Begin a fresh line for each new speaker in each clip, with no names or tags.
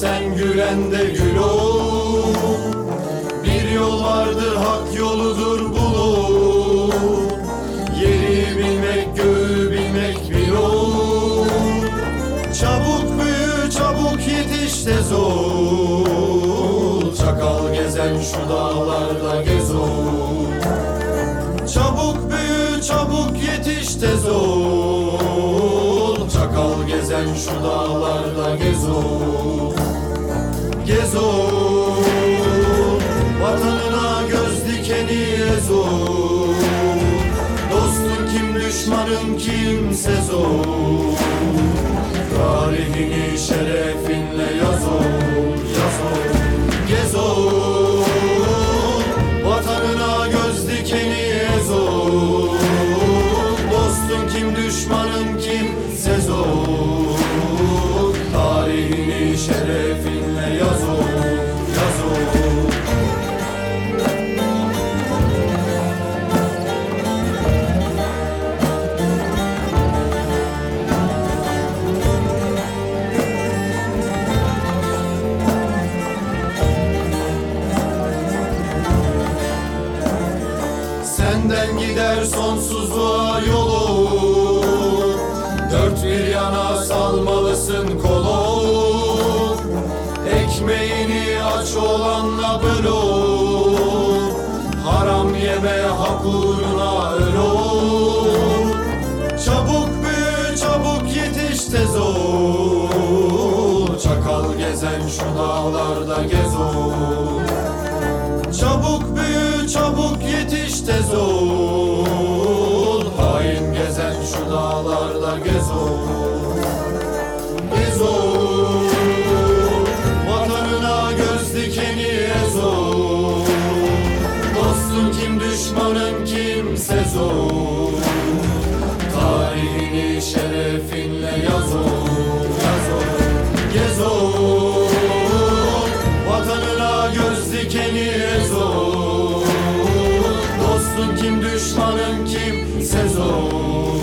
sen gülen de gül ol. Bir yol vardır hak yoludur bulur Yeri bilmek göğü bilmek bir ol Çabuk büyü çabuk yetiş tez ol Çakal gezen şu dağlarda gez ol. Çabuk büyü çabuk yetiş tez ol Çakal gezen şu dağlarda gez ol Gez ol Vatanına göz dikeni ez ol Dostun kim düşmanın kimsez ol Tarihini Senden gider sonsuzluğa yolu Dört bir yana salmalısın kolu Ekmeğini aç olanla böl. Haram yeme hak uğruna öl. Çabuk büyü çabuk yetiş tez ol Çakal gezen şu dağlarda gez ol dağlarda gez ol Gez ol Vatanına göz dikeni ez ol Dostun kim düşmanın kim sez ol Tarihini şerefinle yaz ol Yaz ol Gez ol düşmanın kim sez ol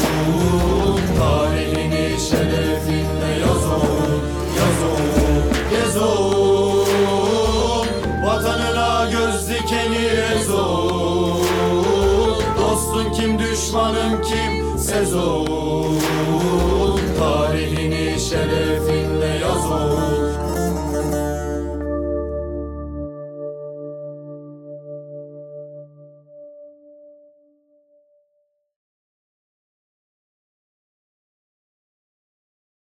Tarihini şerefinle yaz ol Yaz Vatanına göz dikeni ez Dostun kim düşmanın kim? Sez ol Tarihini şerefi